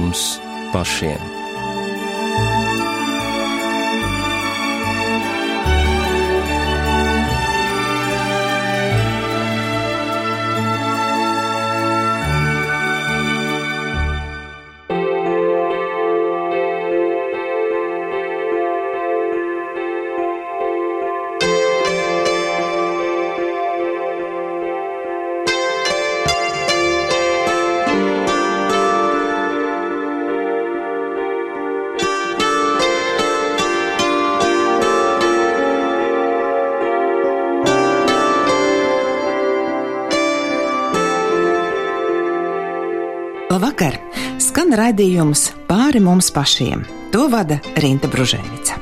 mums pašiem. Skan raidījums pāri mums pašiem. To vada Rīta Bružēvica.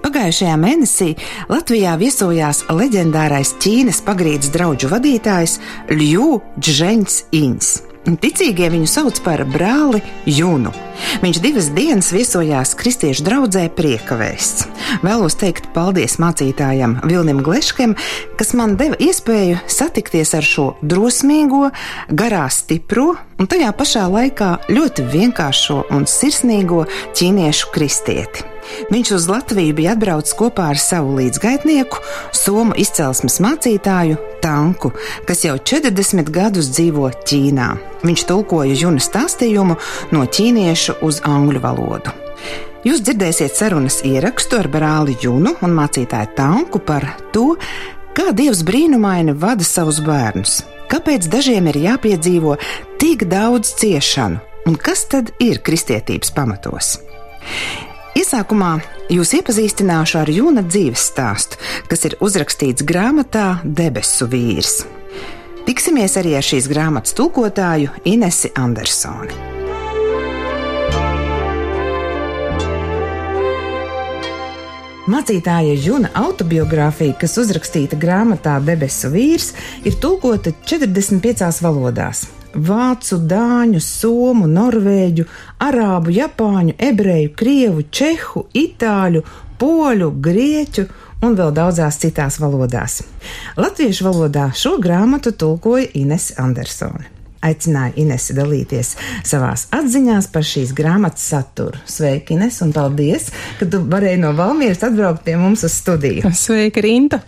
Pagājušajā mēnesī Latvijā viesojās leģendārais Ķīnas pagrīdes draugu vadītājs Ļu Džņņs Ins. Ticīgie viņu sauc par brāli Junu. Viņš divas dienas viesojās kristiešu draugzē priekavēsts. Vēlos teikt paldies mācītājam Vilnim Gleškem, kas man deva iespēju satikties ar šo drosmīgo, garā stipro un tajā pašā laikā ļoti vienkāršo un sirsnīgo ķīniešu kristieti. Viņš uz Latviju bija atbraucis kopā ar savu līdzgaitnieku, somu izcelsmes mācītāju Tanku, kas jau 40 gadus dzīvo Ķīnā. Viņš tulkoja Juna stāstījumu no ķīniešu uz angļu valodu. Jūs dzirdēsiet sarunas ierakstu ar brāli Junu un mācītāju Tanku par to, kā Dievs brīnumaini vada savus bērnus, kāpēc dažiem ir jāpiedzīvo tik daudz ciešanu un kas tad ir kristietības pamatos. Iesākumā jūs iepazīstināšu ar Jūna dzīves stāstu, kas ir uzrakstīts grāmatā Debesu vīrs. Tiksimies arī ar šīs grāmatas tulkotāju Inesi Andersoni. Mācītāja Juna autobiogrāfija, kas uzrakstīta grāmatā Debesu vīrs, ir tulkota 45 valodās vācu, dāņu, somu, norvēģu, arābu, japāņu, ebreju, krievu, čehu, itāļu, poļu, grieķu un vēl daudzās citās valodās. Latviešu valodā šo grāmatu tulkoja Ines Andersone. Aicināju Inesi dalīties savās atziņās par šīs grāmatas saturu. Sveiki, Ines, un paldies, ka tu varēji no Valmieras atbraukt pie mums uz studiju. Sveika, Rinta!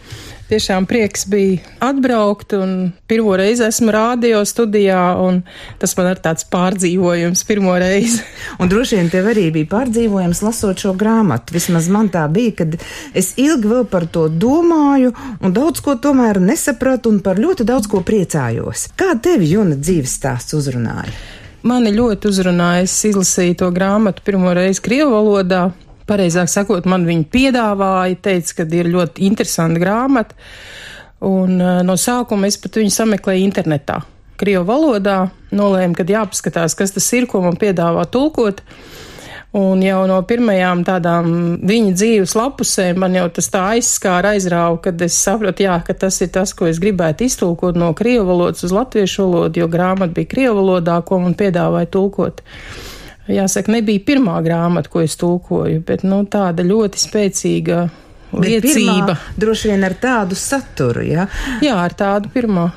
Tiešām prieks bija atbraukt, un pirmo reizi esmu rādio studijā, un tas man ir tāds pārdzīvojums pirmo reizi. Un droši vien tev arī bija pārdzīvojums lasot šo grāmatu. Vismaz man tā bija, kad es ilgi vēl par to domāju, un daudz ko tomēr nesapratu, un par ļoti daudz ko priecājos. Kā tevi Juna dzīves stāsts uzrunāja? Mani ļoti uzrunāja, es izlasīju to grāmatu pirmo reizi Krievu valodā, pareizāk sakot, man viņa piedāvāja, teica, ka ir ļoti interesanta grāmata. Un uh, no sākuma es pat viņu sameklēju internetā. Krievu valodā nolēmu, ka jāpaskatās, kas tas ir, ko man piedāvā tulkot. Un jau no pirmajām tādām viņa dzīves lapusēm man jau tas tā aizskāra, aizrāva, kad es sapratu, jā, ka tas ir tas, ko es gribētu iztulkot no krievu valodas uz latviešu valodu, jo grāmata bija krievu valodā, ko man piedāvāja tulkot. Jāsaka, nebija pirmā grāmata, ko es tulkoju, bet nu, tāda ļoti spēcīga liecība. Droši vien ar tādu saturu, jā? Jā, ar tādu pirmā.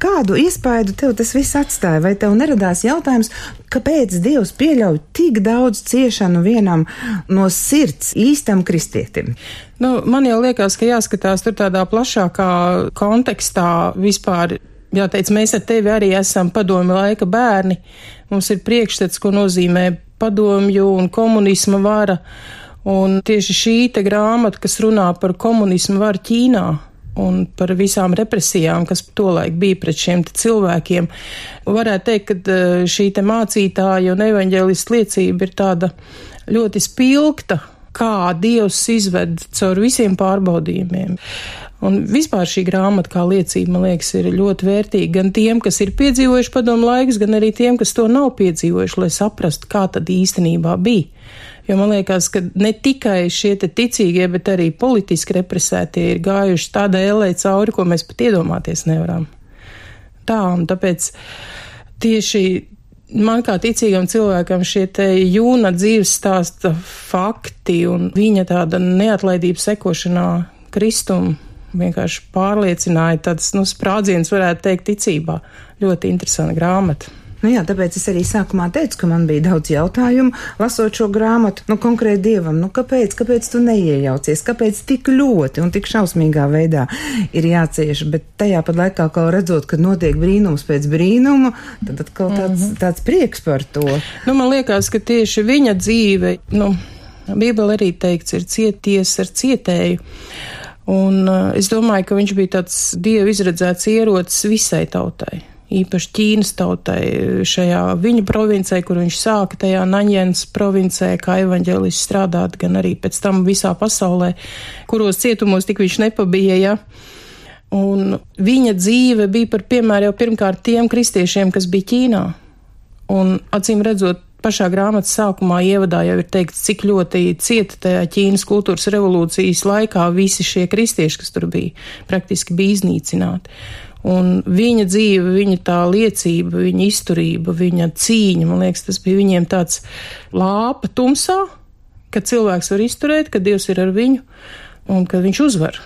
Kādu iespaidu tev tas viss atstāja? Vai tev neradās jautājums, kāpēc Dievs pieļauj tik daudz ciešanu vienam no sirds īstam kristietim? Nu, man jau liekas, ka jāskatās tur tādā plašākā kontekstā vispār jāteic, mēs ar tevi arī esam padomi laika bērni. Mums ir priekšstats, ko nozīmē padomju un komunisma vara. Un tieši šī grāmata, kas runā par komunismu varu Ķīnā un par visām represijām, kas tolaik bija pret šiem cilvēkiem, varētu teikt, ka eh, šī te mācītāja un evaņģēlists liecība ir tāda ļoti spilgta, kā Dievs izved caur visiem pārbaudījumiem. Un vispār šī grāmata, kā liecība, man liekas, ir ļoti vērtīga gan tiem, kas ir piedzīvojuši padomu laikus, gan arī tiem, kas to nav piedzīvojuši, lai saprastu, kā tad īstenībā bija. Jo man liekas, ka ne tikai šie ticīgie, bet arī politiski represētie ir gājuši tādā ēlē cauri, ko mēs pat iedomāties nevaram. Tā, un tāpēc tieši man kā ticīgam cilvēkam šie te jūna dzīves stāsta fakti un viņa tāda neatlaidība sekošanā Kristum vienkārši pārliecināja tāds, nu, sprādziens varētu teikt ticībā. Ļoti interesanta grāmata. Nu jā, tāpēc es arī sākumā teicu, ka man bija daudz jautājumu, lasot šo grāmatu, nu konkrēti dievam, nu kāpēc, kāpēc tu neiejaucies, kāpēc tik ļoti un tik šausmīgā veidā ir jācieš, bet tajā pat laikā, kā redzot, ka notiek brīnums pēc brīnuma, tad atkal tāds, mm -hmm. tāds prieks par to. Nu, man liekas, ka tieši viņa dzīve, nu, Bībele arī teikts, ir cieties ar cietēju. Un uh, es domāju, ka viņš bija tāds dievu izredzēts ierocis visai tautai īpaši Ķīnas tautai šajā viņa provincē, kur viņš sāka tajā Naņjens provincē, kā evaņģēlis strādāt, gan arī pēc tam visā pasaulē, kuros cietumos tik viņš nepabija, ja. Un viņa dzīve bija par piemēru jau pirmkārt tiem kristiešiem, kas bija Ķīnā. Un acīm redzot, pašā grāmatas sākumā ievadā jau ir teikts, cik ļoti cieta tajā Ķīnas kultūras revolūcijas laikā visi šie kristieši, kas tur bija, praktiski bija iznīcināti. Un viņa dzīve, viņa tā liecība, viņa izturība, viņa cīņa, man liekas, tas bija viņiem tāds lāpa tumsā, ka cilvēks var izturēt, ka Dievs ir ar viņu un ka viņš uzvar.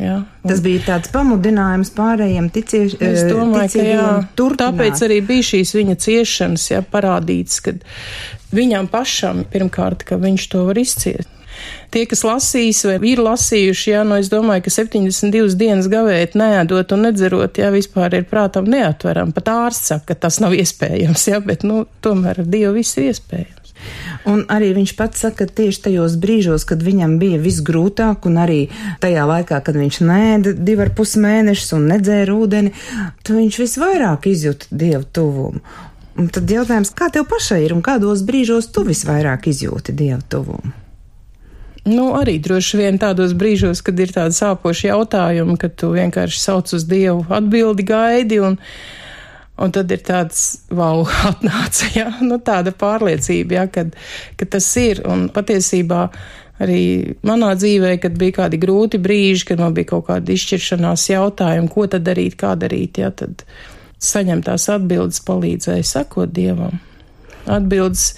Ja, un... Tas bija tāds pamudinājums pārējiem ticieši, es domāju, ka jā, turpināt. tāpēc arī bija šīs viņa ciešanas, ja parādīts, ka viņam pašam pirmkārt, ka viņš to var izciest. Tie, kas lasīs vai ir lasījuši, jā, nu es domāju, ka 72 dienas gavēt, neēdot un nedzerot, jā, vispār ir prātam neatveram. Pat ārsts saka, ka tas nav iespējams, jā, bet, nu, tomēr ar Dievu viss ir iespējams. Un arī viņš pats saka, ka tieši tajos brīžos, kad viņam bija visgrūtāk, un arī tajā laikā, kad viņš nēda divi ar pus mēnešus un nedzēra ūdeni, tad viņš visvairāk izjūta dievu tuvumu. Un tad jautājums, kā tev pašai ir un kādos brīžos tu visvairāk izjūti dievu tuvumu? Nu, arī droši vien tādos brīžos, kad ir tādi sāpoši jautājumi, kad tu vienkārši sauc uz Dievu atbildi gaidi un, un tad ir tāds, wow, atnāca, jā, nu tāda pārliecība, jā, kad, kad tas ir un patiesībā arī manā dzīvē, kad bija kādi grūti brīži, kad man bija kaut kāda izšķiršanās jautājumi, ko tad darīt, kā darīt, jā, tad saņemt tās atbildes palīdzēja sakot Dievam. Atbildes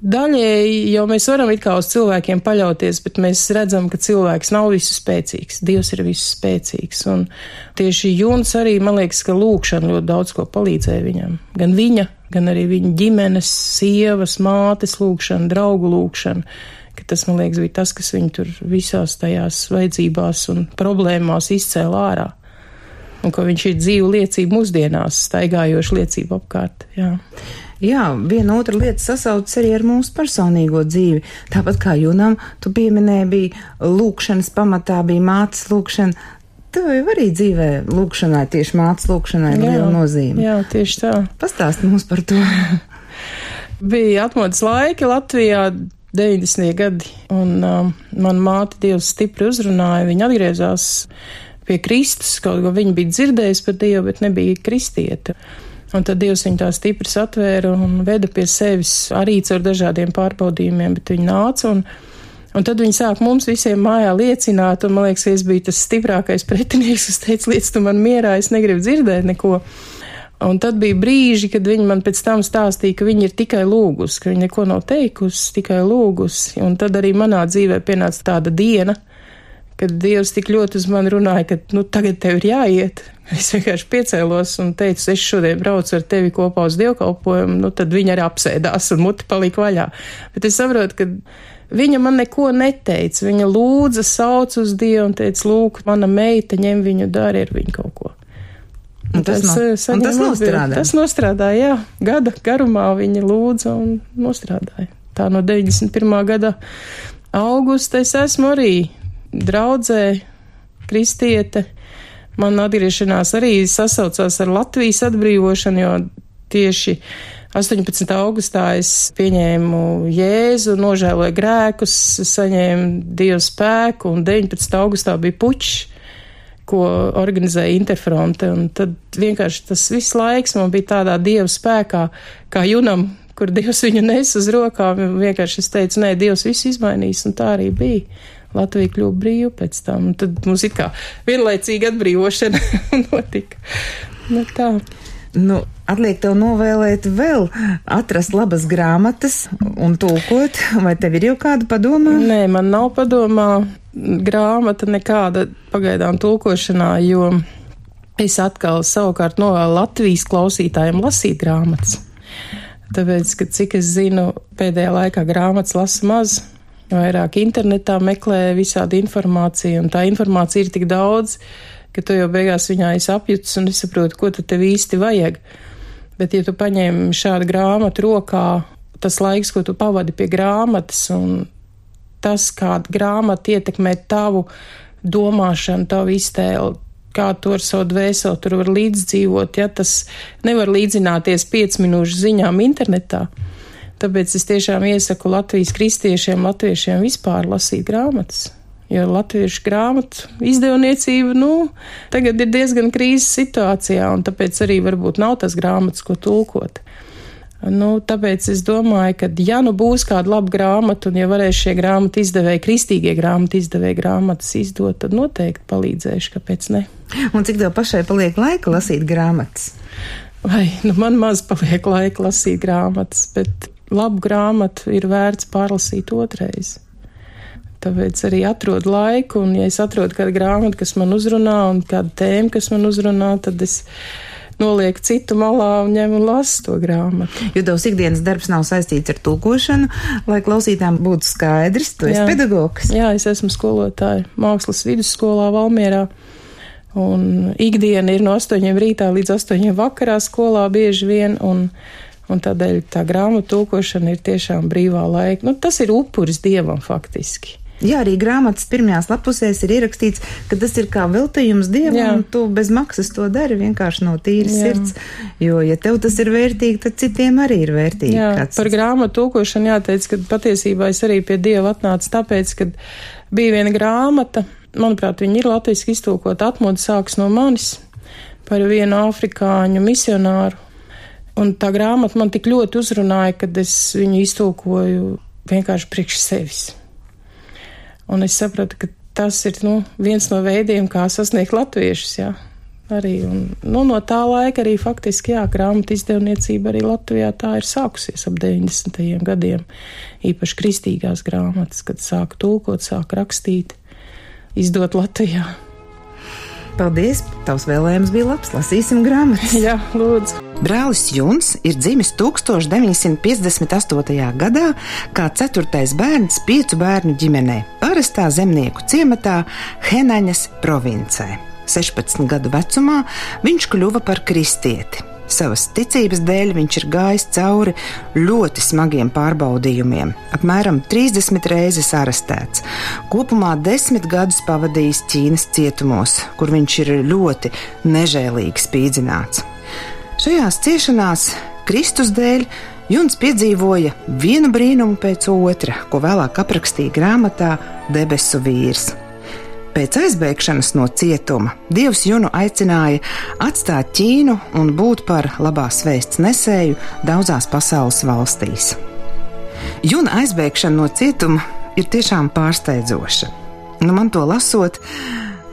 Daļēji jau mēs varam it kā uz cilvēkiem paļauties, bet mēs redzam, ka cilvēks nav visu spēcīgs. Dievs ir visu spēcīgs. Un tieši Jūns arī, man liekas, ka lūkšana ļoti daudz ko palīdzēja viņam. Gan viņa, gan arī viņa ģimenes, sievas, mātes lūkšana, draugu lūkšana. Tas, man liekas, bija tas, kas viņu tur visās tajās vajadzībās un problēmās izcēla ārā. Un ka viņš ir dzīvu liecību mūsdienās, staigājoša liecība apkārt. Jā. Jā, viena otra lieta sasaucas arī ar mūsu personīgo dzīvi. Tāpat kā Junam, tu pieminēji, bija lūkšanas pamatā, bija mācas lūkšana. Tev jau arī dzīvē lūkšanai, tieši mācas lūkšanai ir liela nozīme. Jā, tieši tā. Pastāst mums par to. bija atmodas laiki Latvijā. 90. gadi, un um, man māte Dievs stipri uzrunāja, viņa atgriezās pie Kristus, kaut ko viņa bija dzirdējusi par Dievu, bet nebija kristieta. Un tad Dievs viņu tā stipri satvēra un veda pie sevis arī caur dažādiem pārbaudījumiem, bet viņi nāca un, un tad viņi sāk mums visiem mājā liecināt, un man liekas, es biju tas stiprākais pretinieks, kas teica, liec tu man mierā, es negribu dzirdēt neko. Un tad bija brīži, kad viņi man pēc tam stāstīja, ka viņi ir tikai lūgusi, ka viņi neko nav teikusi, tikai lūgusi. Un tad arī manā dzīvē pienāca tāda diena, kad Dievs tik ļoti uz mani runāja, ka, nu, tagad tev ir jāiet. Es vienkārši piecēlos un teicu, es šodien braucu ar tevi kopā uz dievkalpojumu, nu, tad viņa arī apsēdās un muti palika vaļā. Bet es saprotu, ka viņa man neko neteica. Viņa lūdza, sauc uz Dievu un teica, lūk, mana meita ņem viņu, dari ar viņu kaut ko. Un tas, no, eh, un tas nostrādāja. Tas nostrādāja, jā. Gada garumā viņa lūdza un nostrādāja. Tā no 91. gada augusta es esmu arī draudzē, kristiete. Man atgriešanās arī sasaucās ar Latvijas atbrīvošanu, jo tieši 18. augustā es pieņēmu Jēzu, nožēloju grēkus, saņēmu Dievu spēku, un 19. augustā bija puķis, ko organizēja Interfronte, un tad vienkārši tas viss laiks man bija tādā Dieva spēkā, kā junam, kur Dievs viņu nes uz rokām, vienkārši es teicu, nē, Dievs visu izmainīs, un tā arī bija. Latvija kļuva brīva pēc tam. Tad mums ir kā vienlaicīga atbrīvošana notika. Nu, tā. Nu, atliek tev novēlēt vēl atrast labas grāmatas un tulkot, vai tev ir jau kāda padomā? Nē, man nav padomā grāmata nekāda pagaidām tulkošanā, jo Es atkal savukārt novēlu Latvijas klausītājiem lasīt grāmatas. Tāpēc, ka cik es zinu, pēdējā laikā grāmatas lasa maz, vairāk internetā meklē visādi informāciju, un tā informācija ir tik daudz, ka tu jau beigās viņā esi apjutis un nesaproti, ko tad tev īsti vajag. Bet, ja tu paņem šādu grāmatu rokā, tas laiks, ko tu pavadi pie grāmatas, un tas, kāda grāmata ietekmē tavu domāšanu, tavu iztēli, kā tu ar savu dvēseli tur var līdzdzīvot, ja tas nevar līdzināties 5 minūšu ziņām internetā. Tāpēc es tiešām iesaku Latvijas kristiešiem, latviešiem vispār lasīt grāmatas. Jo latviešu grāmatu izdevniecība, nu, tagad ir diezgan krīzes situācijā, un tāpēc arī varbūt nav tas grāmatas, ko tulkot. Nu, tāpēc es domāju, ka, ja nu būs kāda laba grāmata, un ja varēs šie grāmatu izdevēji, kristīgie grāmatu izdevēji grāmatas izdot, tad noteikti palīdzēšu, kāpēc ne. Un cik tev pašai paliek laika lasīt grāmatas? Vai, nu man maz paliek laika lasīt grāmatas, bet labu grāmatu ir vērts pārlasīt otrais. Tāpēc arī atrodu laiku, un ja es atrodu kādu grāmatu, kas man uzrunā, un kādu tēmu, kas man uzrunā, tad es noliek citu malā un ņem un lasu to grāmatu. Jo tavs ikdienas darbs nav saistīts ar tulkošanu, lai klausītājiem būtu skaidrs, tu esi pedagogs. Jā, es esmu skolotāja mākslas vidusskolā Valmierā. Un ikdiena ir no 8 rītā līdz 8 vakarā skolā bieži vien, un, un tādēļ tā grāmatu tulkošana ir tiešām brīvā laika. Nu, tas ir upuris dievam faktiski. Jā, arī grāmatas pirmajās lapusēs ir ierakstīts, ka tas ir kā veltījums dievam, Jā. un tu bez maksas to dari vienkārši no tīras Jā. sirds. Jo, ja tev tas ir vērtīgi, tad citiem arī ir vērtīgi. Jā, kāds... par grāmatu tūkošanu jāteic, ka patiesībā es arī pie dieva atnācu tāpēc, ka bija viena grāmata, manuprāt, viņa ir latviski iztūkota atmodu sāks no manis par vienu afrikāņu misionāru. Un tā grāmata man tik ļoti uzrunāja, kad es viņu iztūkoju vienkārši priekš sevis. Un es sapratu, ka tas ir nu, viens no veidiem, kā sasniegt latviešus. Jā. Arī, un, nu, no tā laika arī faktiski, jā, grāmatu izdevniecība arī Latvijā tā ir sākusies ap 90. gadiem. Īpaši kristīgās grāmatas, kad sāk tulkot, sāk rakstīt, izdot Latvijā. Paldies! Tavs vēlējums bija labs. Lasīsim grāmatas. Jā, lūdzu. Brālis Juns ir dzimis 1958. gadā kā ceturtais bērns piecu bērnu ģimenē, parastā zemnieku ciematā Henaņas provincē. 16 gadu vecumā viņš kļuva par kristieti. Savas ticības dēļ viņš ir gājis cauri ļoti smagiem pārbaudījumiem, apmēram 30 reizes arestēts. Kopumā desmit gadus pavadījis Ķīnas cietumos, kur viņš ir ļoti nežēlīgi spīdzināts. Šajās ciešanās Kristus dēļ Juns piedzīvoja vienu brīnumu pēc otra, ko vēlāk aprakstīja grāmatā Debesu vīrs. Pēc aizbēgšanas no cietuma Dievs Junu aicināja atstāt Ķīnu un būt par labās vēsts nesēju daudzās pasaules valstīs. Juna aizbēgšana no cietuma ir tiešām pārsteidzoša. Nu, man to lasot,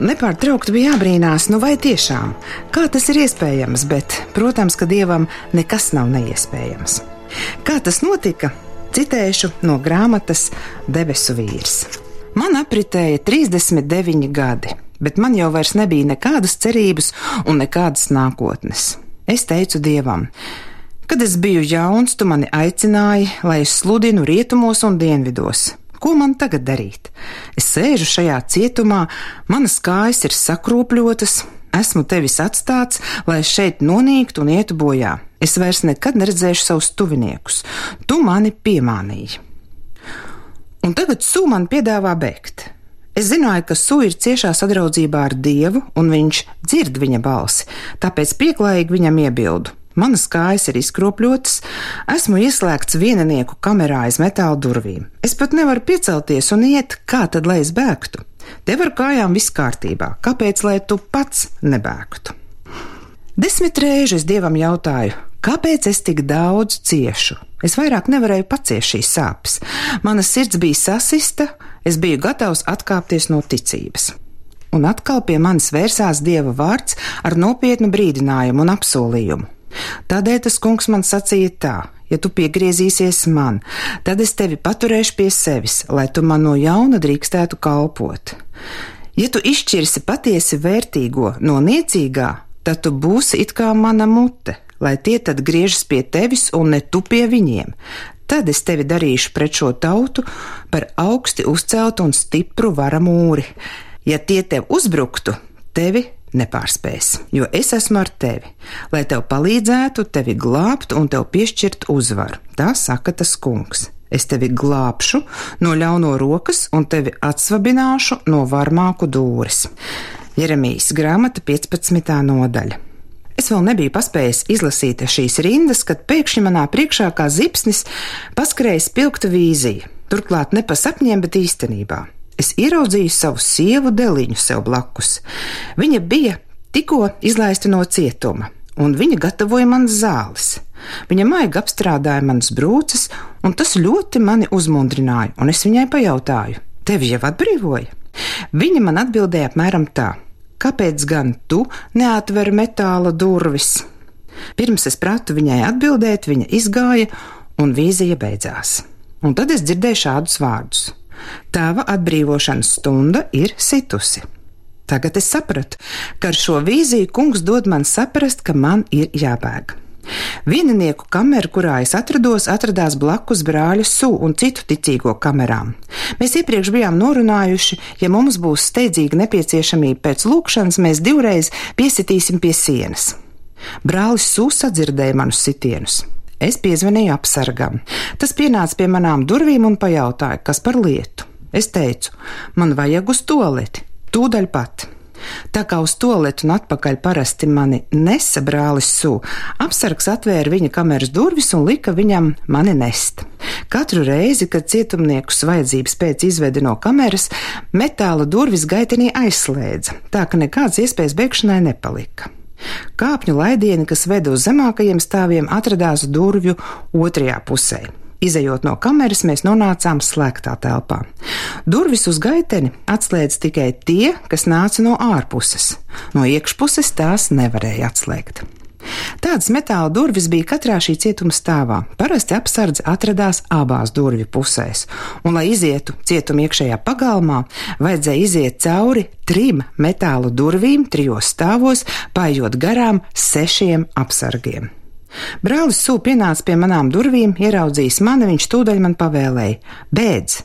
nepārtraukti bija jābrīnās, nu vai tiešām, kā tas ir iespējams, bet, protams, ka Dievam nekas nav neiespējams. Kā tas notika? Citēšu no grāmatas Debesu vīrs. Man apritēja 39 gadi, bet man jau vairs nebija nekādas cerības un nekādas nākotnes. Es teicu Dievam, kad es biju jauns, tu mani aicināji, lai es sludinu rietumos un dienvidos. Ko man tagad darīt? Es sēžu šajā cietumā, manas kājas ir sakropļotas, esmu tevis atstāts, lai šeit nonīktu un ietu bojā. Es vairs nekad neredzēšu savus tuviniekus. Tu mani piemānīji. Un tagad Sū man piedāvā bēgt. Es zināju, ka Sū ir ciešā sadraudzībā ar Dievu, un viņš dzird viņa balsi, tāpēc pieklājīgi viņam iebildu. Manas kājas ir izkropļotas, esmu ieslēgts vieninieku kamerā aiz metāla durvīm. Es pat nevaru piecelties un iet, kā tad lai es bēgtu. Tev ar kājām viss kārtībā, kāpēc lai tu pats nebēgtu? Desmit reizes dievam jautāju, Kāpēc es tik daudz ciešu? Es vairāk nevarēju paciest šīs sāpes. Mana sirds bija sasista, es biju gatavs atkāpties no ticības. Un atkal pie manis vērsās dieva vārds ar nopietnu brīdinājumu un apsolījumu. Tādēļ tas kungs man sacīja tā: ja tu piegriezīsies man, tad es tevi paturēšu pie sevis, lai tu man no jauna drīkstētu kalpot. Ja tu izšķirsi patiesi vērtīgo no niecīgā, tad tu būsi it kā mana mute, lai tie tad griežas pie tevis un ne tu pie viņiem. Tad es tevi darīšu pret šo tautu par augsti uzceltu un stipru vara mūri. Ja tie tev uzbruktu, tevi nepārspēs, jo es esmu ar tevi, lai tev palīdzētu, tevi glābt un tev piešķirt uzvaru. Tā saka tas kungs. Es tevi glābšu no ļauno rokas un tevi atsvabināšu no varmāku dūres. Jeremijas grāmata 15. nodaļa. Es vēl nebiju paspējis izlasīt šīs rindas, kad pēkšņi manā priekšā kā zipsnis paskrēja spilgta vīzija, turklāt ne pa sapņiem, bet īstenībā. Es ieraudzīju savu sievu deliņu sev blakus. Viņa bija tikko izlaista no cietuma, un viņa gatavoja man zāles. Viņa maigi apstrādāja manas brūces, un tas ļoti mani uzmundrināja, un es viņai pajautāju: Tevi jau atbrīvoja? Viņa man atbildēja apmēram tā: Kāpēc gan tu neatver metāla durvis? Pirms es pratu viņai atbildēt, viņa izgāja, un vīzija beidzās. Un tad es dzirdēju šādus vārdus: Tava atbrīvošanas stunda ir situsi. Tagad es sapratu, ka ar šo vīziju kungs dod man saprast, ka man ir jābēg. Vieninieku kamera, kurā es atrados, atradās blakus brāļa su un citu ticīgo kamerām. Mēs iepriekš bijām norunājuši, ja mums būs steidzīga nepieciešamība pēc lūkšanas, mēs divreiz piesitīsim pie sienas. Brālis su sadzirdēja manus sitienus. Es piezvanīju apsargam. Tas pienāca pie manām durvīm un pajautāja, kas par lietu. Es teicu, man vajag uz toleti, tūdaļ pat. Tā kā uz toaletu un atpakaļ parasti mani nesa brālis Sū, apsargs atvēra viņa kameras durvis un lika viņam mani nest. Katru reizi, kad cietumniekus vajadzības pēc izvedi no kameras, metāla durvis gaitenī aizslēdza, tā ka nekādas iespējas bēgšanai nepalika. Kāpņu laidieni, kas veda uz zemākajiem stāviem, atradās durvju otrajā pusē. Izejot no kameras, mēs nonācām slēgtā telpā. Durvis uz gaiteni atslēdz tikai tie, kas nāca no ārpuses. No iekšpuses tās nevarēja atslēgt. Tādas metāla durvis bija katrā šī cietuma stāvā. Parasti apsardze atradās abās durvju pusēs, un, lai izietu cietuma iekšējā pagalmā, vajadzēja iziet cauri trim metāla durvīm trijos stāvos, paiet garām sešiem apsargiem. Brālis sūp pienāca pie manām durvīm, ieraudzījis mani, viņš tūdaļ man pavēlēja: Bēdz,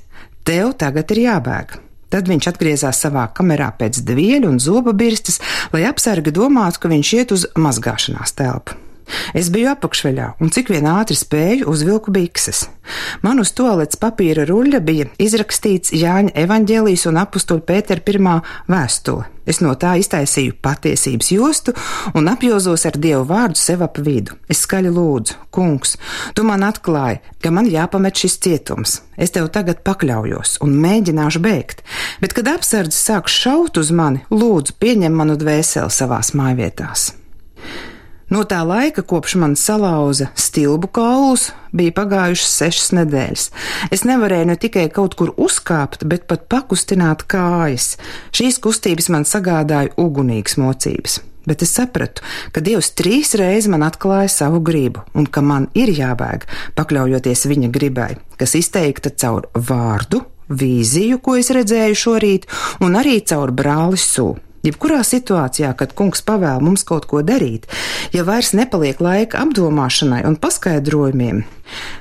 tev tagad ir jābēg! Tad viņš atgriezās savā kamerā pēc dvieļu un zoba birstes, lai apsargi domātu, ka viņš iet uz mazgāšanās telpu. Es biju apakšveļā un cik vien ātri spēju uzvilku bikses. Man uz toalets papīra ruļļa bija izrakstīts Jāņa evaņģēlijas un apustuļa Pētera pirmā vēstule. Es no tā iztaisīju patiesības jostu un apjozos ar Dievu vārdu sev ap vidu. Es skaļi lūdzu, kungs, tu man atklāji, ka man jāpamet šis cietums. Es tev tagad pakļaujos un mēģināšu bēgt, bet kad apsardzes sāks šaut uz mani, lūdzu, pieņem manu dvēseli savās mājvietās. No tā laika, kopš man salauza stilbu kaulus, bija pagājušas sešas nedēļas. Es nevarēju ne tikai kaut kur uzkāpt, bet pat pakustināt kājas. Šīs kustības man sagādāja ugunīgas mocības. Bet es sapratu, ka Dievs trīs reizes man atklāja savu gribu, un ka man ir jābēg, pakļaujoties viņa gribai, kas izteikta caur vārdu, vīziju, ko es redzēju šorīt, un arī caur brāli sūdu. Jebkurā situācijā, kad kungs pavēl mums kaut ko darīt, ja vairs nepaliek laika apdomāšanai un paskaidrojumiem,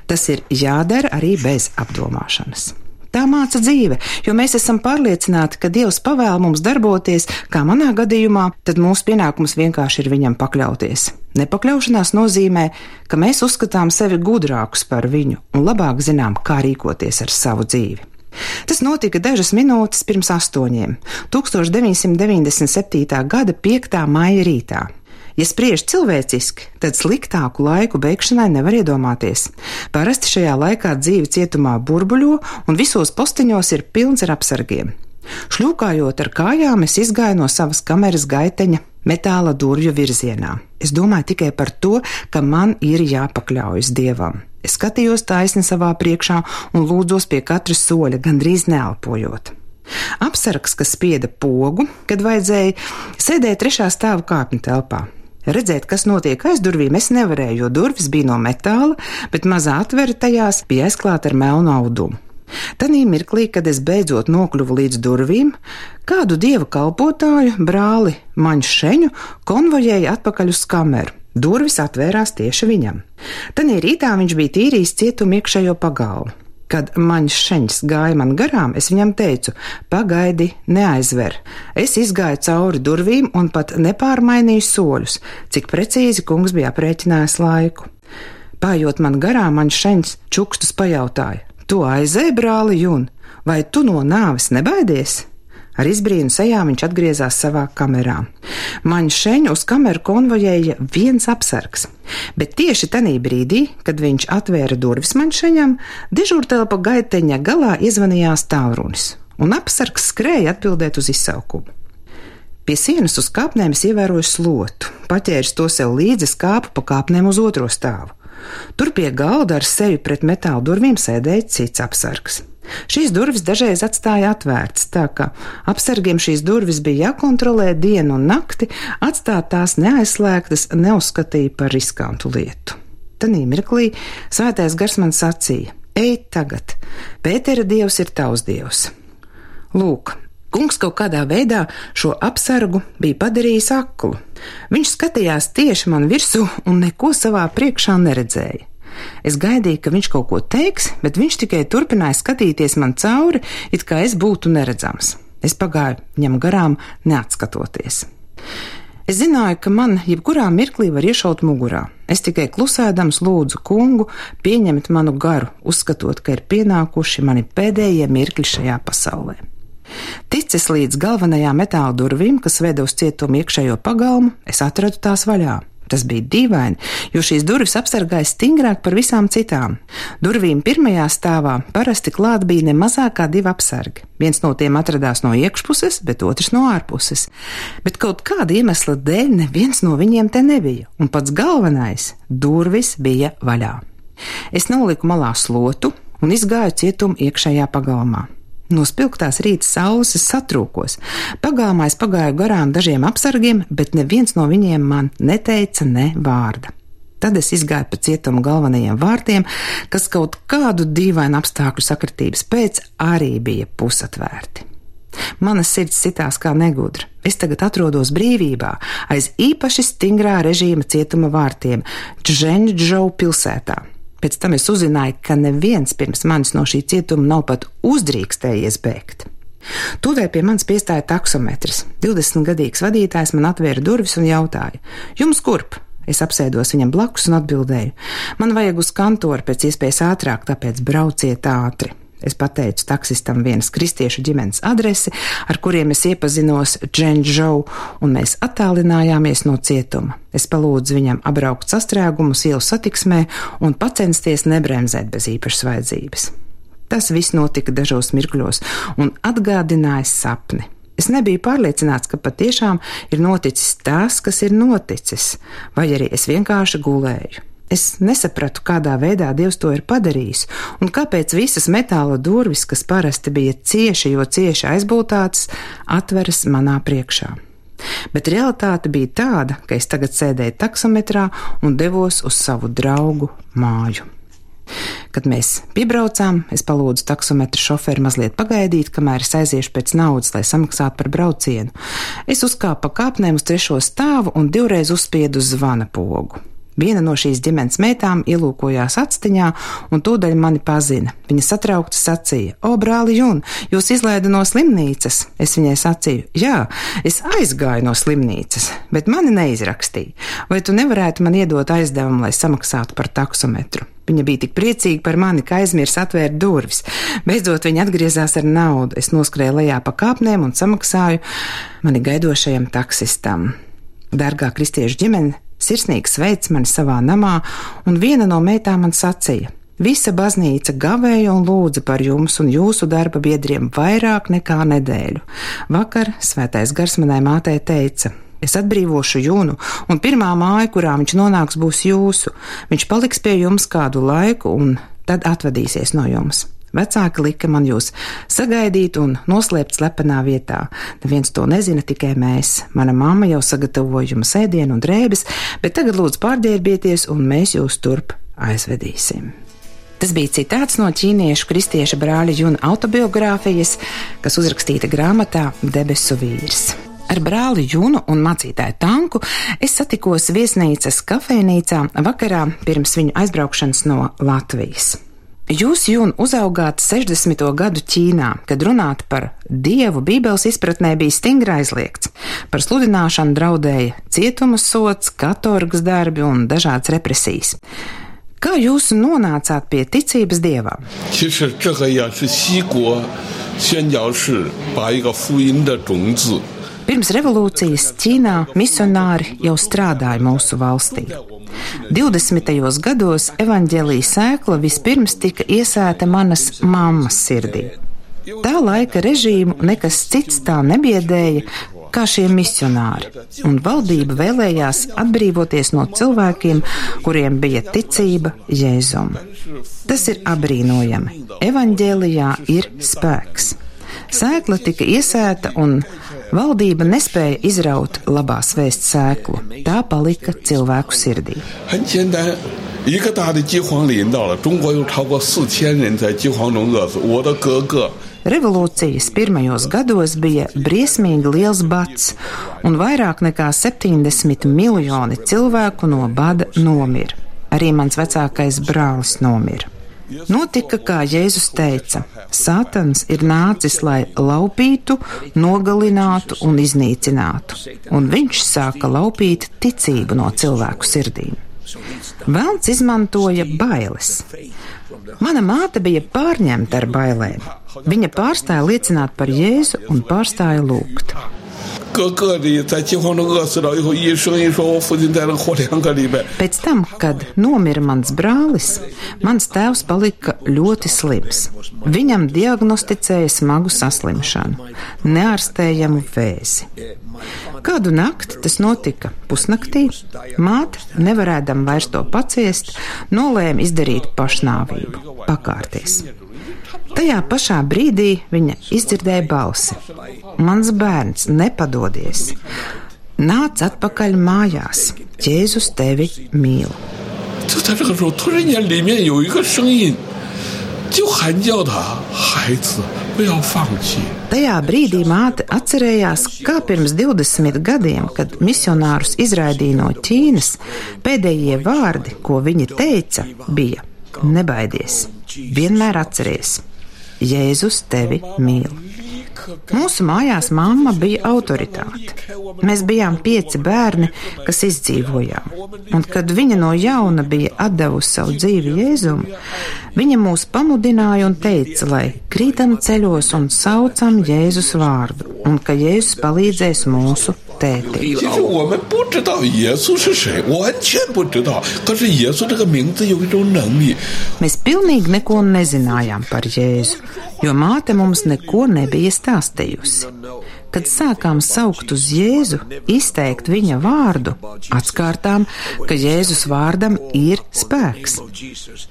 tas ir jādara arī bez apdomāšanas. Tā māca dzīve, jo mēs esam pārliecināti, ka Dievs pavēl mums darboties, kā manā gadījumā, tad mūsu pienākums vienkārši ir viņam pakļauties. Nepakļaušanās nozīmē, ka mēs uzskatām sevi gudrākus par viņu un labāk zinām, kā rīkoties ar savu dzīvi. Tas notika dažas minūtes pirms astoņiem, 1997. gada 5. maija rītā. Ja spriež cilvēciski, tad sliktāku laiku beigšanai nevar iedomāties. Parasti šajā laikā dzīve cietumā burbuļo, un visos posteņos ir pilns ar apsargiem. Šļūkājot ar kājām, es izgāju no savas kameras gaiteņa metāla durvju virzienā. Es domāju tikai par to, ka man ir jāpakļaujas dievam. Es skatījos taisni savā priekšā un lūdzos pie katra soļa, gandrīz neelpojot. Apsargs, kas spieda pogu, kad vajadzēja, sēdēja trešā stāva kāpņu telpā. Redzēt, kas notiek aiz durvīm, es nevarēju, jo durvis bija no metāla, bet mazā atvere tajās bija aizklāta ar melnu audumu. Tanī mirklī, kad es beidzot nokļuvu līdz durvīm, kādu dieva kalpotāju, brāli Maņšeņu, konvojēja atpakaļ uz kameru. Durvis atvērās tieši viņam. Tanī rītā viņš bija tīrījis cietumu iekšējo pagalmu. Kad Maņšeņš gāja man garām, es viņam teicu: Pagaidi, neaizver. Es izgāju cauri durvīm un pat nepārmainīju soļus, cik precīzi kungs bija aprēķinājis laiku. Pājot man garām, Maņšeņš čukstus pajautāja: Tu aizēji, brāli Jun, vai tu no nāves nebaidies? Ar izbrīnu sejā viņš atgriezās savā kamerā. Maņu šeņu uz kameru konvojēja viens apsargs, bet tieši tajā brīdī, kad viņš atvēra durvis maņšeņam, dežūrtelpa gaiteņa galā iezvanījās tālrunis, un apsargs skrēja atbildēt uz izsaukumu. Pie sienas uz kāpnēm es ievēroju slotu, paķēris to sev līdzi, kāpu pa kāpnēm uz otro stāvu. Tur pie galda ar seju pret metāla durvīm sēdēja cits apsargs. Šīs durvis dažreiz atstāja atvērtas, tā ka apsargiem šīs durvis bija jākontrolē dienu un nakti, atstāt tās neaizslēgtas neuzskatīja par riskantu lietu. Tanī mirklī svētais gars man sacīja: Ej tagad, Pētera dievs ir tavs dievs. Lūk, Kungs kaut kādā veidā šo apsargu bija padarījis aklu. Viņš skatījās tieši man virsū un neko savā priekšā neredzēja. Es gaidīju, ka viņš kaut ko teiks, bet viņš tikai turpināja skatīties man cauri, it kā es būtu neredzams. Es pagāju viņam garām, neatskatoties. Es zināju, ka man jebkurā mirklī var iešaut mugurā. Es tikai klusēdams lūdzu kungu pieņemt manu garu, uzskatot, ka ir pienākuši mani pēdējie mirkļi šajā pasaulē. Ticis līdz galvenajām metāla durvīm, kas veda uz cietumu iekšējo pagalmu, es atradu tās vaļā. Tas bija dīvaini, jo šīs durvis apsargāja stingrāk par visām citām. Durvīm pirmajā stāvā parasti klāt bija ne mazāk kā divi apsargi. Viens no tiem atradās no iekšpuses, bet otrs no ārpuses. Bet kaut kāda iemesla dēļ neviens no viņiem te nebija, un pats galvenais - durvis bija vaļā. Es noliku malā slotu un izgāju cietumu iekšējā pagalmā. No spilgtās rīta saules satrūkos. Pagāmā es pagāju garām dažiem apsargiem, bet neviens no viņiem man neteica ne vārda. Tad es izgāju pa cietumu galvenajiem vārtiem, kas kaut kādu dīvainu apstākļu sakritības pēc arī bija pusatvērti. Mana sirds sitās kā negudra. Es tagad atrodos brīvībā, aiz īpaši stingrā režīma cietuma vārtiem Dženģģau pilsētā. Pēc tam es uzzināju, ka neviens pirms manis no šī cietuma nav pat uzdrīkstējies bēgt. Tūlīt pie manis piestāja taksometrs. 20-gadīgs vadītājs man atvēra durvis un jautāja: Jums kurp? Es apsēdos viņam blakus un atbildēju: Man vajag uz kantoru pēc iespējas ātrāk, tāpēc brauciet ātri. Es pateicu taksistam vienas kristiešu ģimenes adresi, ar kuriem es iepazinos Dženģžou, un mēs attālinājāmies no cietuma. Es palūdzu viņam apbraukt sastrēgumus ielu satiksmē un pacensties nebremzēt bez īpašas vajadzības. Tas viss notika dažos mirkļos un atgādināja sapni. Es nebiju pārliecināts, ka patiešām ir noticis tas, kas ir noticis, vai arī es vienkārši gulēju. Es nesapratu, kādā veidā Dievs to ir padarījis, un kāpēc visas metāla durvis, kas parasti bija cieši, jo cieši aizbūtātas, atveras manā priekšā. Bet realitāte bija tāda, ka es tagad sēdēju taksometrā un devos uz savu draugu māju. Kad mēs piebraucām, es palūdzu taksometru šoferi mazliet pagaidīt, kamēr es aiziešu pēc naudas, lai samaksātu par braucienu. Es uzkāpu pa kāpnēm uz trešo stāvu un divreiz uzspiedu zvana pogu. Viena no šīs ģimenes meitām ielūkojās atstiņā un tūdaļ mani pazina. Viņa satraukti sacīja: O, brāli Jun, jūs izlaida no slimnīcas! Es viņai sacīju: Jā, es aizgāju no slimnīcas, bet mani neizrakstīja. Vai tu nevarētu man iedot aizdevumu, lai samaksātu par taksometru? Viņa bija tik priecīga par mani, ka aizmirsa atvērt durvis. Beidzot, viņa atgriezās ar naudu. Es noskrēju lejā pa kāpnēm un samaksāju mani gaidošajam taksistam. Dārgā kristiešu ģimene, sirsnīgi sveic mani savā namā, un viena no meitām man sacīja: Visa baznīca gavēja un lūdza par jums un jūsu darba biedriem vairāk nekā nedēļu. Vakar svētais gars manai mātei teica: Es atbrīvošu jūnu, un pirmā māja, kurā viņš nonāks, būs jūsu. Viņš paliks pie jums kādu laiku, un tad atvadīsies no jums. Vecāki lika man jūs sagaidīt un noslēpt slepenā vietā. Neviens to nezina, tikai mēs. Mana mamma jau sagatavoja jums ēdienu un drēbes, bet tagad lūdzu pārģērbieties un mēs jūs turp aizvedīsim. Tas bija citāts no ķīniešu kristieša brāļa Juna autobiogrāfijas, kas uzrakstīta grāmatā Debesu vīrs. Ar brāli Junu un mācītāju Tanku es satikos viesnīcas kafejnīcā vakarā pirms viņu aizbraukšanas no Latvijas. Jūs, Jūna, uzaugāt 60. gadu Ķīnā, kad runāt par dievu Bībeles izpratnē bija stingri aizliegts. Par sludināšanu draudēja cietuma sots, katorgas darbi un dažādas represijas. Kā jūs nonācāt pie ticības dievām? 其实这个也是西国宣教士把一个福音的种子 Pirms revolūcijas Ķīnā misionāri jau strādāja mūsu valstī. 20. gados evaņģēlīja sēkla vispirms tika iesēta manas mammas sirdī. Tā laika režīmu nekas cits tā nebiedēja, kā šie misionāri, un valdība vēlējās atbrīvoties no cilvēkiem, kuriem bija ticība Jēzum. Tas ir apbrīnojami. Evaņģēlijā ir spēks. Sēkla tika iesēta un valdība nespēja izraut labās vēsts sēklu. Tā palika cilvēku sirdī. 很简单，一个大的饥荒临到了，中国有超过四千人在饥荒中饿死。我的哥哥 Revolūcijas pirmajos gados bija briesmīgi liels bats, un vairāk nekā 70 miljoni cilvēku no bada nomira. Arī mans vecākais brālis nomira. Notika, kā Jēzus teica, Sātans ir nācis, lai laupītu, nogalinātu un iznīcinātu, un viņš sāka laupīt ticību no cilvēku sirdīm. Velns izmantoja bailes. Mana māte bija pārņemta ar bailēm. Viņa pārstāja liecināt par Jēzu un pārstāja lūgt. 哥哥的在饥荒中饿死了以后，医生一说我父亲在那活两个礼拜， Pēc tam, kad nomira mans brālis, mans tēvs palika ļoti slims. Viņam diagnosticēja smagu saslimšanu, neārstējamu vēzi. Kādu nakti tas notika pusnaktī, māte, nevarēdama vairs to paciest, nolēma izdarīt pašnāvību, pakārties. Tajā pašā brīdī viņa izdzirdēja balsi: Mans bērns, nepadodies! Nāc atpakaļ mājās, Jēzus tevi mīl! 就在这个时候，突然间里面有一个声音，就喊叫他孩子不要放弃。 Tajā brīdī māte atcerējās, kā pirms 20 gadiem, kad misionārus izraidīja no Ķīnas, pēdējie vārdi, ko viņi teica, bija: Nebaidies, vienmēr atceries, Jēzus tevi mīl. Mūsu mājās mamma bija autoritāte. Mēs bijām pieci bērni, kas izdzīvojām. Un, kad viņa no jauna bija atdevusi savu dzīvi Jēzum, viņa mūs pamudināja un teica, lai krītam ceļos un saucam Jēzus vārdu, un ka Jēzus palīdzēs mūsu tētim. 其实我们不知道耶稣是谁，完全不知道。可是耶稣这个名字有一种能力， Mēs pilnīgi neko nezinājām par Jēzu, jo māte mums neko nebija stāstījusi. Kad sākām saukt uz Jēzu, izteikt viņa vārdu, atskārtām, ka Jēzus vārdam ir spēks.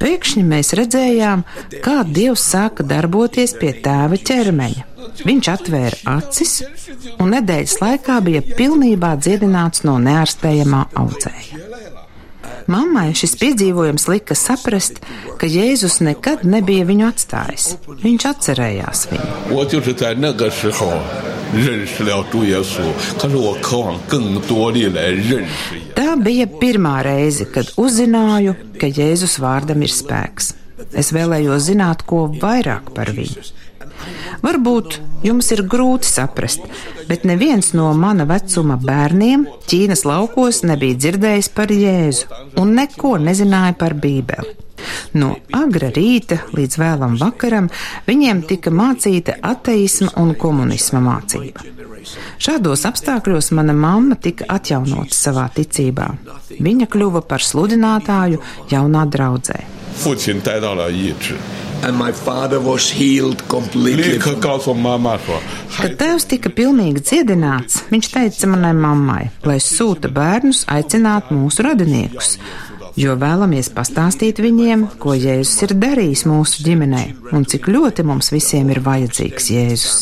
Pēkšņi mēs redzējām, kā Dievs sāka darboties pie tēva ķermeņa. Viņš atvēra acis, un nedēļas laikā bija pilnībā dziedināts no neārstējamā audzēja. Mammai šis piedzīvojums lika saprast, ka Jēzus nekad nebija viņu atstājis. Viņš atcerējās viņu. Tā bija pirmā reize, kad uzzināju, ka Jēzus vārdam ir spēks. Es vēlējos zināt, ko vairāk par viņu. Varbūt jums ir grūti saprast, bet neviens no mana vecuma bērniem Ķīnas laukos nebija dzirdējis par Jēzu un neko nezināja par Bībeli. No agra rīta līdz vēlam vakaram viņiem tika mācīta ateisma un komunisma mācība. Šādos apstākļos mana mamma tika atjaunota savā ticībā. Viņa kļuva par sludinātāju jaunā draudzē. Fucin, Kad tēvs tika pilnīgi dziedināts, viņš teica manai mammai, lai sūta bērnus aicināt mūsu radiniekus, jo vēlamies pastāstīt viņiem, ko Jēzus ir darījis mūsu ģimenē un cik ļoti mums visiem ir vajadzīgs Jēzus.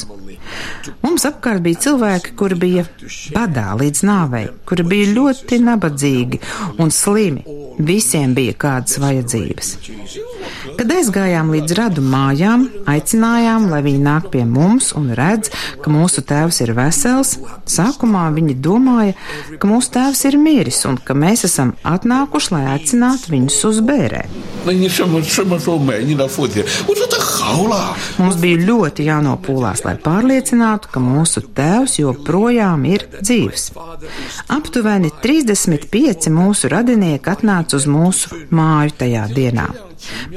Mums apkārt bija cilvēki, kuri bija badā līdz nāvei, kuri bija ļoti nabadzīgi un slimi. Visiem bija kādas vajadzības. Kad aizgājām līdz radu mājām, aicinājām, lai viņi nāk pie mums un redz, ka mūsu tēvs ir vesels. Sākumā viņi domāja, ka mūsu tēvs ir miris un ka mēs esam atnākuši, lai aicinātu viņus uz bērē. Mums bija ļoti jānopūlās, lai pārliecinātu, ka mūsu tēvs joprojām ir dzīves. Aptuveni 35 mūsu radinieki atnāca uz mūsu māju tajā dienā.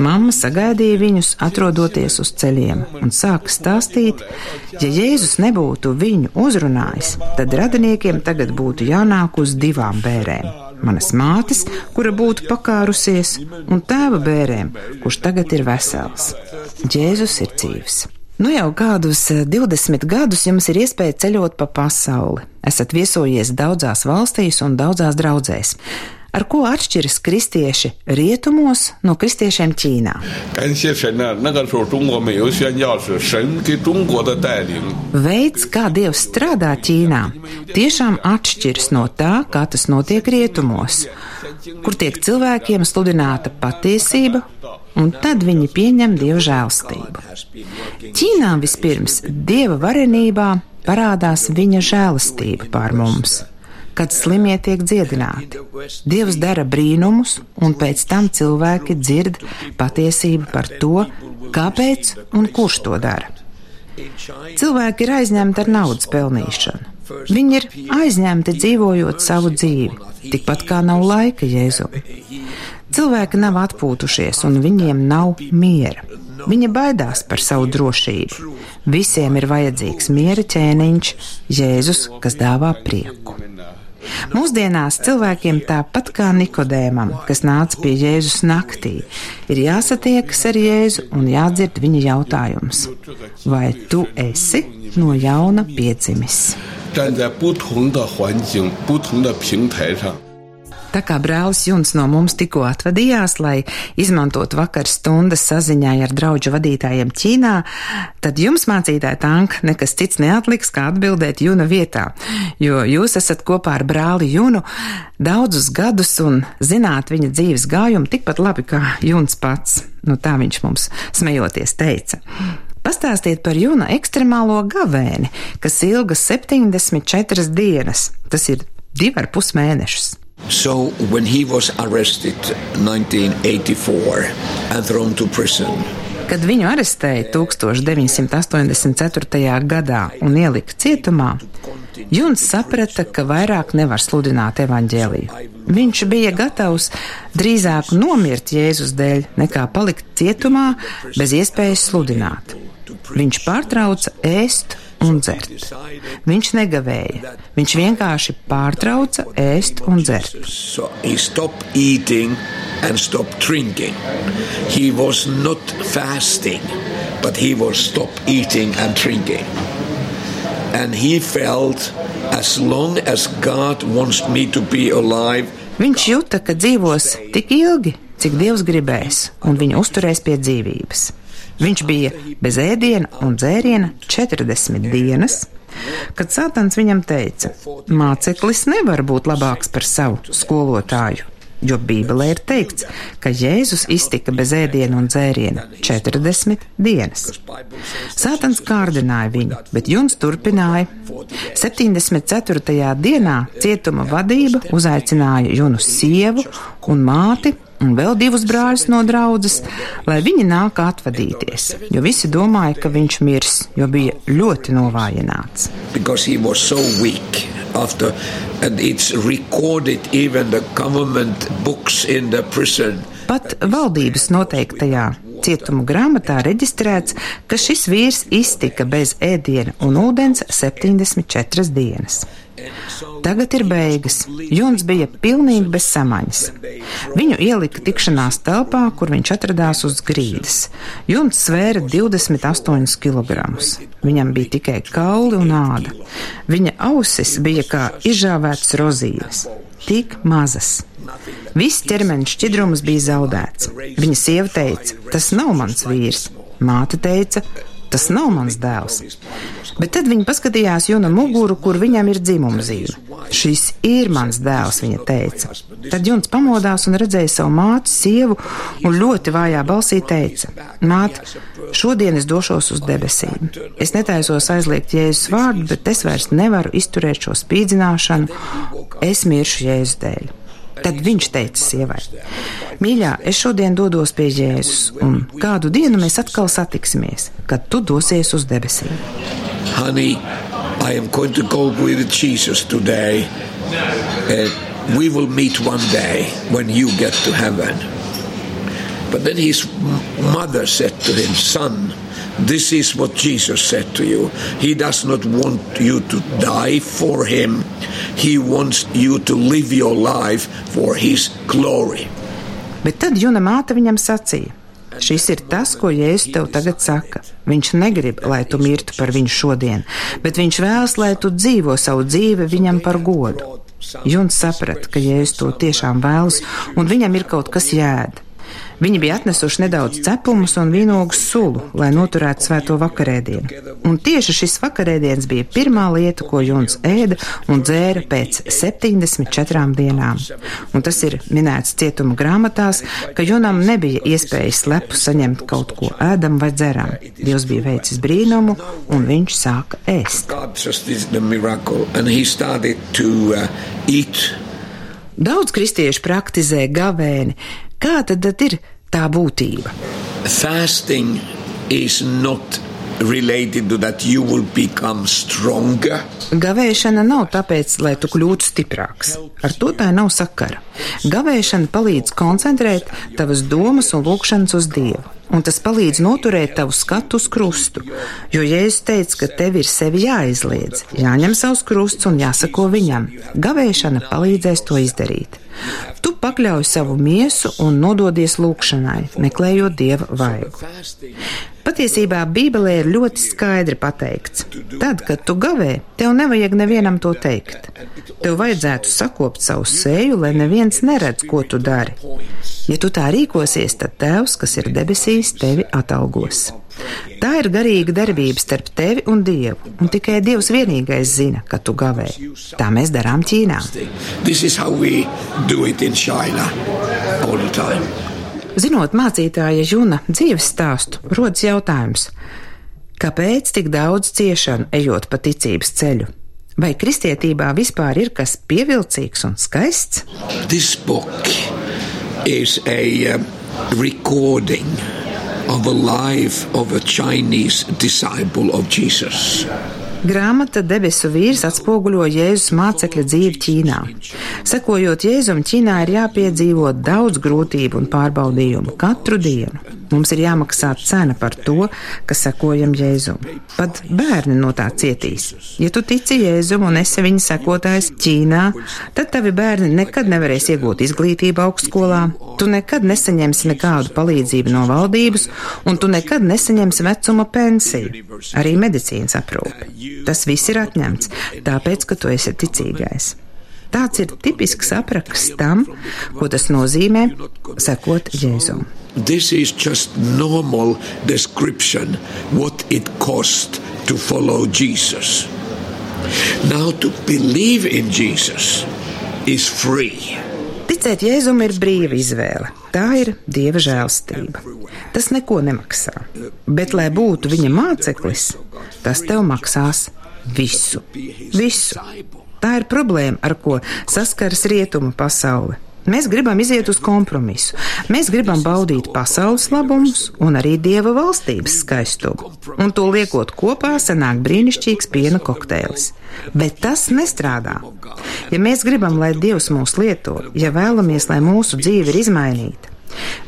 Mamma sagaidīja viņus, atrodoties uz ceļiem, un sāka stāstīt, ja Jēzus nebūtu viņu uzrunājis, tad radiniekiem tagad būtu jānāk uz divām bērēm. Manas mātes, kura būtu pakārusies, un tēva bērēm, kurš tagad ir vesels. Jēzus ir dzīvs. Nu jau kādus 20 gadus jums ir iespēja ceļot pa pasauli. Esat viesojies daudzās valstīs un daudzās draudzēs. Ar ko atšķiras kristieši rietumos no kristiešiem Ķīnā? Veids, kā Dievs strādā Ķīnā, tiešām atšķiras no tā, kā tas notiek rietumos, kur tiek cilvēkiem sludināta patiesība, un tad viņi pieņem Dieva žēlstību. Ķīnā vispirms Dieva varenībā parādās Viņa žēlastība pār mums. Kad slimie tiek dziedināti, Dievs dara brīnumus, un pēc tam cilvēki dzird patiesību par to, kāpēc un kurš to dara. Cilvēki ir aizņemti ar naudas pelnīšanu. Viņi ir aizņemti dzīvojot savu dzīvi, tikpat kā nav laika Jēzum. Cilvēki nav atpūtušies, un viņiem nav miera. Viņi baidās par savu drošību. Visiem ir vajadzīgs miera ķēniņš, Jēzus, kas dāvā prieku. Mūsdienās cilvēkiem tāpat kā Nikodēmam, kas nāca pie Jēzus naktī, ir jāsatiekas ar Jēzu un jādzird viņa jautājums: Vai tu esi no jauna piedzimis? 站在不同的环境、不同的平台上， Tā kā brālis Juns no mums tikko atvadījās, lai izmantotu vakar stundas saziņai ar draugu vadītājiem Ķīnā, tad jums, mācītāja Tanka, nekas cits neatliks, kā atbildēt Juna vietā, jo jūs esat kopā ar brāli Junu daudzus gadus un zināt viņa dzīves gājumu tikpat labi kā Juns pats. Nu, tā viņš mums smejoties teica. Pastāstiet par Juna ekstremālo gavēni, kas ilga 74 dienas. Tas ir divi ar pus mēnešus. So when he was arrested 1984 and thrown to prison, Kad viņu arestēja 1984. gadā un ielika cietumā, Juns saprata, ka vairāk nevar sludināt evaņģēliju. Viņš bija gatavs drīzāk nomirt Jēzus dēļ, nekā palikt cietumā bez iespējas sludināt. Viņš pārtrauca ēst un dzert. Viņš negavēja, viņš vienkārši pārtrauca ēst un dzert. so he stopped eating and stopped drinking. He was not fasting, but he was stopped eating and drinking. And he felt as long as God wants me to be alive, Viņš jūta, ka dzīvos tik ilgi, cik Dievs gribēs, un viņu uzturēs pie dzīvības. Viņš bija bez ēdiena un dzēriena 40 dienas, kad Sātans viņam teica: Māceklis nevar būt labāks par savu skolotāju, jo Bībelē ir teikts, ka Jēzus iztika bez ēdiena un dzēriena 40 dienas. Sātans kārdināja viņu, bet Juns turpināja. 74. dienā cietuma vadība uzaicināja Junu sievu un māti un vēl divus brāļus no draudzes, lai viņi nāk atvadīties, jo visi domāja, ka viņš mirs, jo bija ļoti novājināts. because he was so weak after and it's recorded even the government books in the prison Pat valdības noteiktajā cietumu grāmatā reģistrēts, ka šis vīrs iztika bez ēdiena un ūdens 74 dienas. Tagad ir beigas. Juns bija pilnīgi bez samaņas. Viņu ielika tikšanās telpā, kur viņš atradās uz grīdas. Juns svēra 28 kg. Viņam bija tikai kauli un āda. Viņa ausis bija kā izžāvētas rozīnes, tik mazas. Viss ķermeņa šķidrums bija zaudēts. Viņa sieva teica, tas nav mans vīrs. Māte teica, Tas nav mans dēls. Bet tad viņa paskatījās Juna muguru, kur viņam ir dzimuma zīme. Šis ir mans dēls, viņa teica. Tad Juns pamodās un redzēja savu māti, sievu, un ļoti vājā balsī teica: Māte, šodien es došos uz debesīm. Es netaisos aizliegt Jēzus vārdu, bet es vairs nevaru izturēt šo spīdzināšanu. Es miršu Jēzus dēļ. Tad viņš teica sievai: Mīļā, es šodien dodos pie Jēzus, un kādu dienu mēs atkal satiksimies, kad tu dosies uz debesīm. Honey, I am going to go with Jesus today. Uh, we will meet one day when you get to heaven. But then his mother said to him, Son, this is what Jesus said to you. He does not want you to die for him, he wants you to live your life for his glory. Bet tad Juna māte viņam sacīja: Šis ir tas, ko Jēzus tev tagad saka. Viņš negrib, lai tu mirtu par viņu šodien, bet viņš vēlas, lai tu dzīvo savu dzīvi viņam par godu. Juns saprata, ka Jēzus to tiešām vēlas, un viņam ir kaut kas jēda. Viņi bija atnesuši nedaudz cepumus un vīnogu sulu, lai noturētu svēto vakarēdienu. Un tieši šis vakarēdiens bija pirmā lieta, ko Juns ēda un dzēra pēc 74 dienām. Un tas ir minēts cietuma grāmatās, ka Junam nebija iespējas slepu saņemt kaut ko ēdam vai dzeram. Dievs bija veicis brīnumu, un viņš sāka ēst. Daudz kristiešu praktizē gavēni. Kā tad ir tā būtība? Fasting is not related to that you will become stronger. Gavēšana nav tāpēc, lai tu kļūtu stiprāks. Ar to tā nav sakara. Gavēšana palīdz koncentrēt tavas domas un lūkšanas uz Dievu un tas palīdz noturēt tavu skatu uz krustu. Jo Jēzus teica, ka tev ir sevi jāizliedz, jāņem savs krusts un jāsako viņam. Gavēšana palīdzēs to izdarīt. Tu pakļauj savu miesu un nododies lūkšanai, meklējot dieva vaigu. Patiesībā Bībelē ir ļoti skaidri pateikts: tad, kad tu gavē, tev nevajag nevienam to teikt. Tev vajadzētu sakopt savu seju, lai neviens neredz, ko tu dari. Ja tu tā rīkosies, tad Tēvs, kas ir debesīs, tevi atalgos. Tā ir garīga darbība starp tevi un Dievu, un tikai Dievs vienīgais zina, ka tu gavē. Tā mēs darām Ķīnā. Zinot mācītāja Juna dzīves stāstu, rodas jautājums, kāpēc tik daudz ciešanu ejot pa ticības ceļu? Vai kristietībā vispār ir kas pievilcīgs un skaists? is a uh, recording of a life of a Chinese disciple of Jesus. Grāmata debesu vīrs atspoguļo Jēzus mācekļa dzīvi Ķīnā. Sekojot Jēzum, Ķīnā ir jāpiedzīvo daudz grūtību un pārbaudījumu katru dienu. Mums ir jāmaksā cena par to, ka sekojam Jēzum. Pat bērni no tā cietīs. Ja tu tici Jēzum un esi viņa sekotājs Ķīnā, tad tavi bērni nekad nevarēs iegūt izglītību augstskolā, tu nekad nesaņemsi nekādu palīdzību no valdības, un tu nekad nesaņemsi vecuma pensiju, arī medicīnas aprūpi. Tas viss ir atņemts, tāpēc, ka tu esi ticīgais. Tāds ir tipisks apraksts tam, ko tas nozīmē sekot Jēzum. This is just normal description what it cost to follow Jesus. Now to believe in Jesus is free. Ticēt Jēzum ir brīva izvēle. Tā ir dieva žēlstība. Tas neko nemaksā. Bet, lai būtu viņa māceklis, tas tev maksās visu. Visu. Tā ir problēma, ar ko saskaras rietumu pasaule. Mēs gribam iziet uz kompromisu. Mēs gribam baudīt pasaules labumus un arī dieva valstības skaistumu. Un to liekot kopā, sanāk brīnišķīgs piena kokteils. Bet tas nestrādā. Ja mēs gribam, lai Dievs mūs lieto, ja vēlamies, lai mūsu dzīve ir izmainīta,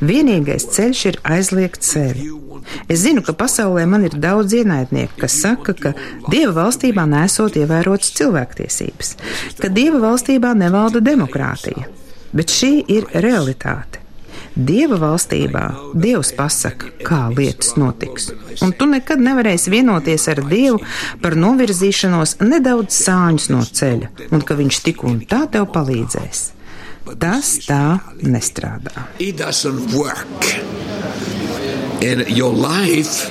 vienīgais ceļš ir aizliegt sevi. Es zinu, ka pasaulē man ir daudz ienaidnieku, kas saka, ka Dieva valstībā nesot ievērotas cilvēktiesības, ka Dieva valstībā nevalda demokrātija. Bet šī ir realitāte. Dieva valstībā Dievs pasaka, kā lietas notiks, un tu nekad nevarēsi vienoties ar Dievu par novirzīšanos nedaudz sāņus no ceļa, un ka Viņš tik un tā tev palīdzēs. Tas tā nestrādā. in your life,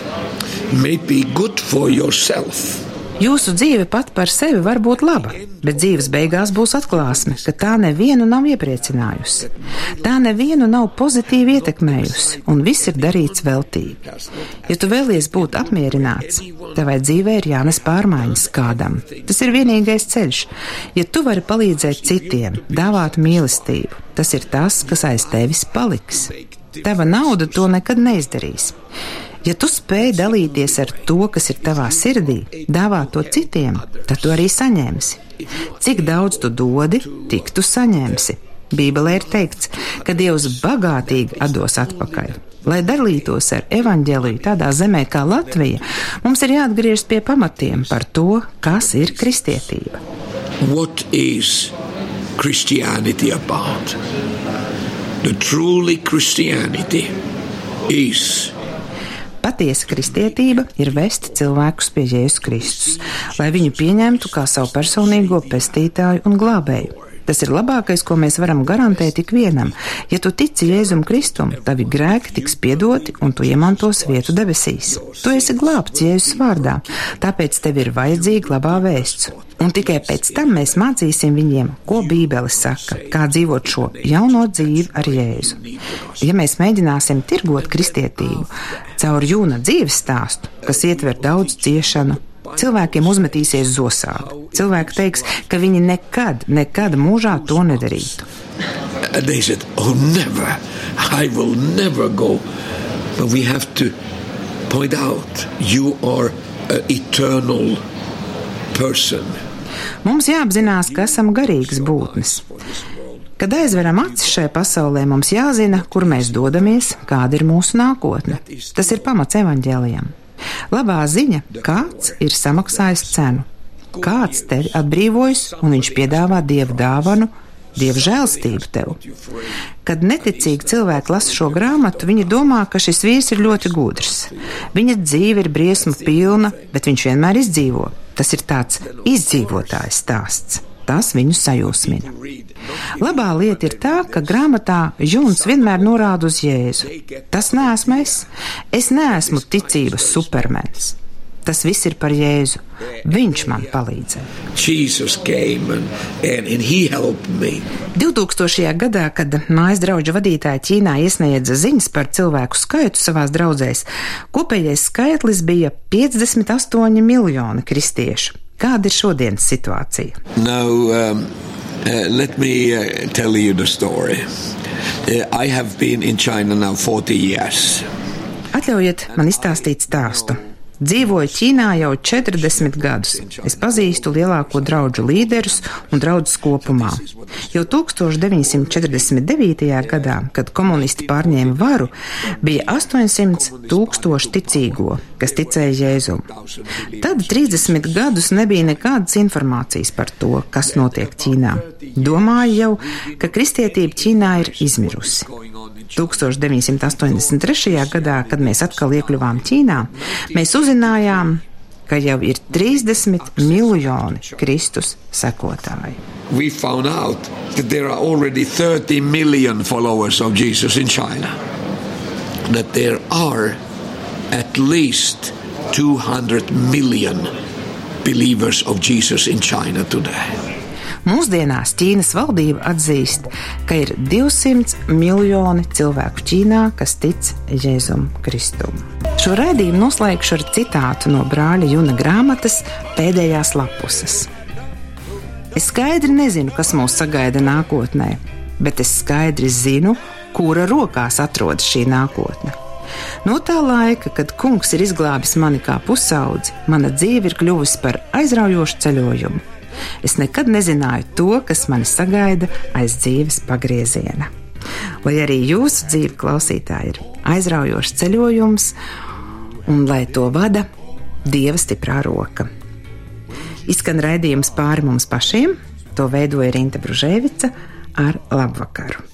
may be good for yourself. Jūsu dzīve pat par sevi var būt laba, bet dzīves beigās būs atklāsme, ka tā nevienu nav iepriecinājusi. Tā nevienu nav pozitīvi ietekmējusi, un viss ir darīts veltīgi. Ja tu vēlies būt apmierināts, tavai dzīvē ir jānes pārmaiņas kādam. Tas ir vienīgais ceļš. Ja tu vari palīdzēt citiem, dāvāt mīlestību, tas ir tas, kas aiz tevis paliks. Tava nauda to nekad neizdarīs. Ja tu spēj dalīties ar to, kas ir tavā sirdī, dāvāt to citiem, tad tu arī saņemsi. Cik daudz tu dodi, tik tu saņemsi. Bībelē ir teikts, ka Dievs bagātīgi dos atpakaļ. Lai dalītos ar evaņģēliju tādā zemē kā Latvija, mums ir jāatgriežas pie pamatiem par to, kas ir kristietība. What is Christianity about? The truly Christianity is Patiesa kristietība ir vest cilvēkus pie Jēzus Kristus, lai viņu pieņemtu kā savu personīgo pestītāju un glābēju. Tas ir labākais, ko mēs varam garantēt ikvienam. Ja tu tici Jēzum Kristum, tavi grēki tiks piedoti un tu iemantos vietu debesīs. Tu esi glābts Jēzus vārdā, tāpēc tev ir vajadzīga labā vēsts. Un tikai pēc tam mēs mācīsim viņiem, ko Bībele saka, kā dzīvot šo jauno dzīvi ar Jēzu. Ja mēs mēģināsim tirgot kristietību caur jūna dzīves stāstu, kas ietver daudz ciešanu, cilvēkiem uzmetīsies zosādi. Cilvēki teiks, ka viņi nekad, nekad mūžā to nedarītu. Said, Oh, never, I will never go. But we have to point out, you are an eternal person. Mums jāapzinās, ka esam garīgas būtnes. Kad aizveram acis šai pasaulē, mums jāzina, kur mēs dodamies, kāda ir mūsu nākotne. Tas ir pamats evaņģēlijam. Labā ziņa - kāds ir samaksājis cenu. Kāds tevi atbrīvojas, un viņš piedāvā dievu dāvanu, dievu žēlstību tev. Kad neticīgi cilvēki lasa šo grāmatu, viņi domā, ka šis vīrs ir ļoti gudrs. Viņa dzīve ir briesmu pilna, bet viņš vienmēr izdzīvo. Tas ir tāds izdzīvotājs stāsts. Tas viņu sajūsmina. Labā lieta ir tā, ka grāmatā Juns vienmēr norāda uz Jēzu. Tas neesmu es. Es neesmu ticības supermens. Tas viss ir par Jēzu. Viņš man palīdzēja. And, and 2000. gadā, kad mājas draugu vadītāja Ķīnā iesniedza ziņas par cilvēku skaitu savās draudzēs, kopējais skaitlis bija 58 miljoni kristiešu. Kāda ir šodienas situācija? Now, um, uh, let me uh, tell you the story. Uh, I have been in China now 40 years. Atļaujiet man izstāstīt stāstu. Dzīvoju Ķīnā jau 40 gadus. Es pazīstu lielāko draugu līderus un draugus kopumā. Jau 1949. gadā, kad komunisti pārņēma varu, bija 800 tūkstoši ticīgo, kas ticēja Jēzum. Tad 30 gadus nebija nekādas informācijas par to, kas notiek Ķīnā. Domāju jau, ka kristietība Ķīnā ir izmirusi. 1983. gadā, kad mēs atkal iekļuvām Ķīnā, mēs uzzinājām, ka jau ir 30 miljoni Kristus sekotāji. We found out that there are already 30 million followers of Jesus in China. That there are at least 200 million believers of Jesus in China today. Mūsdienās Ķīnas valdība atzīst, ka ir 200 miljoni cilvēku Ķīnā, kas tic Jēzum Kristum. Šo raidījumu noslēgšu ar citātu no brāļa Juna grāmatas pēdējās lapuses. Es skaidri nezinu, kas mūs sagaida nākotnē, bet es skaidri zinu, kura rokās atrodas šī nākotne. No tā laika, kad kungs ir izglābis mani kā pusaudzi, mana dzīve ir kļuvusi par aizraujošu ceļojumu. Es nekad nezināju to, kas mani sagaida aiz dzīves pagrieziena. Lai arī jūsu dzīve, klausītāji, ir aizraujošs ceļojums, un lai to vada Dieva stiprā roka. Izskan raidījums pāri mums pašiem, to veidoja Rīta Bružēvica ar labvakaru.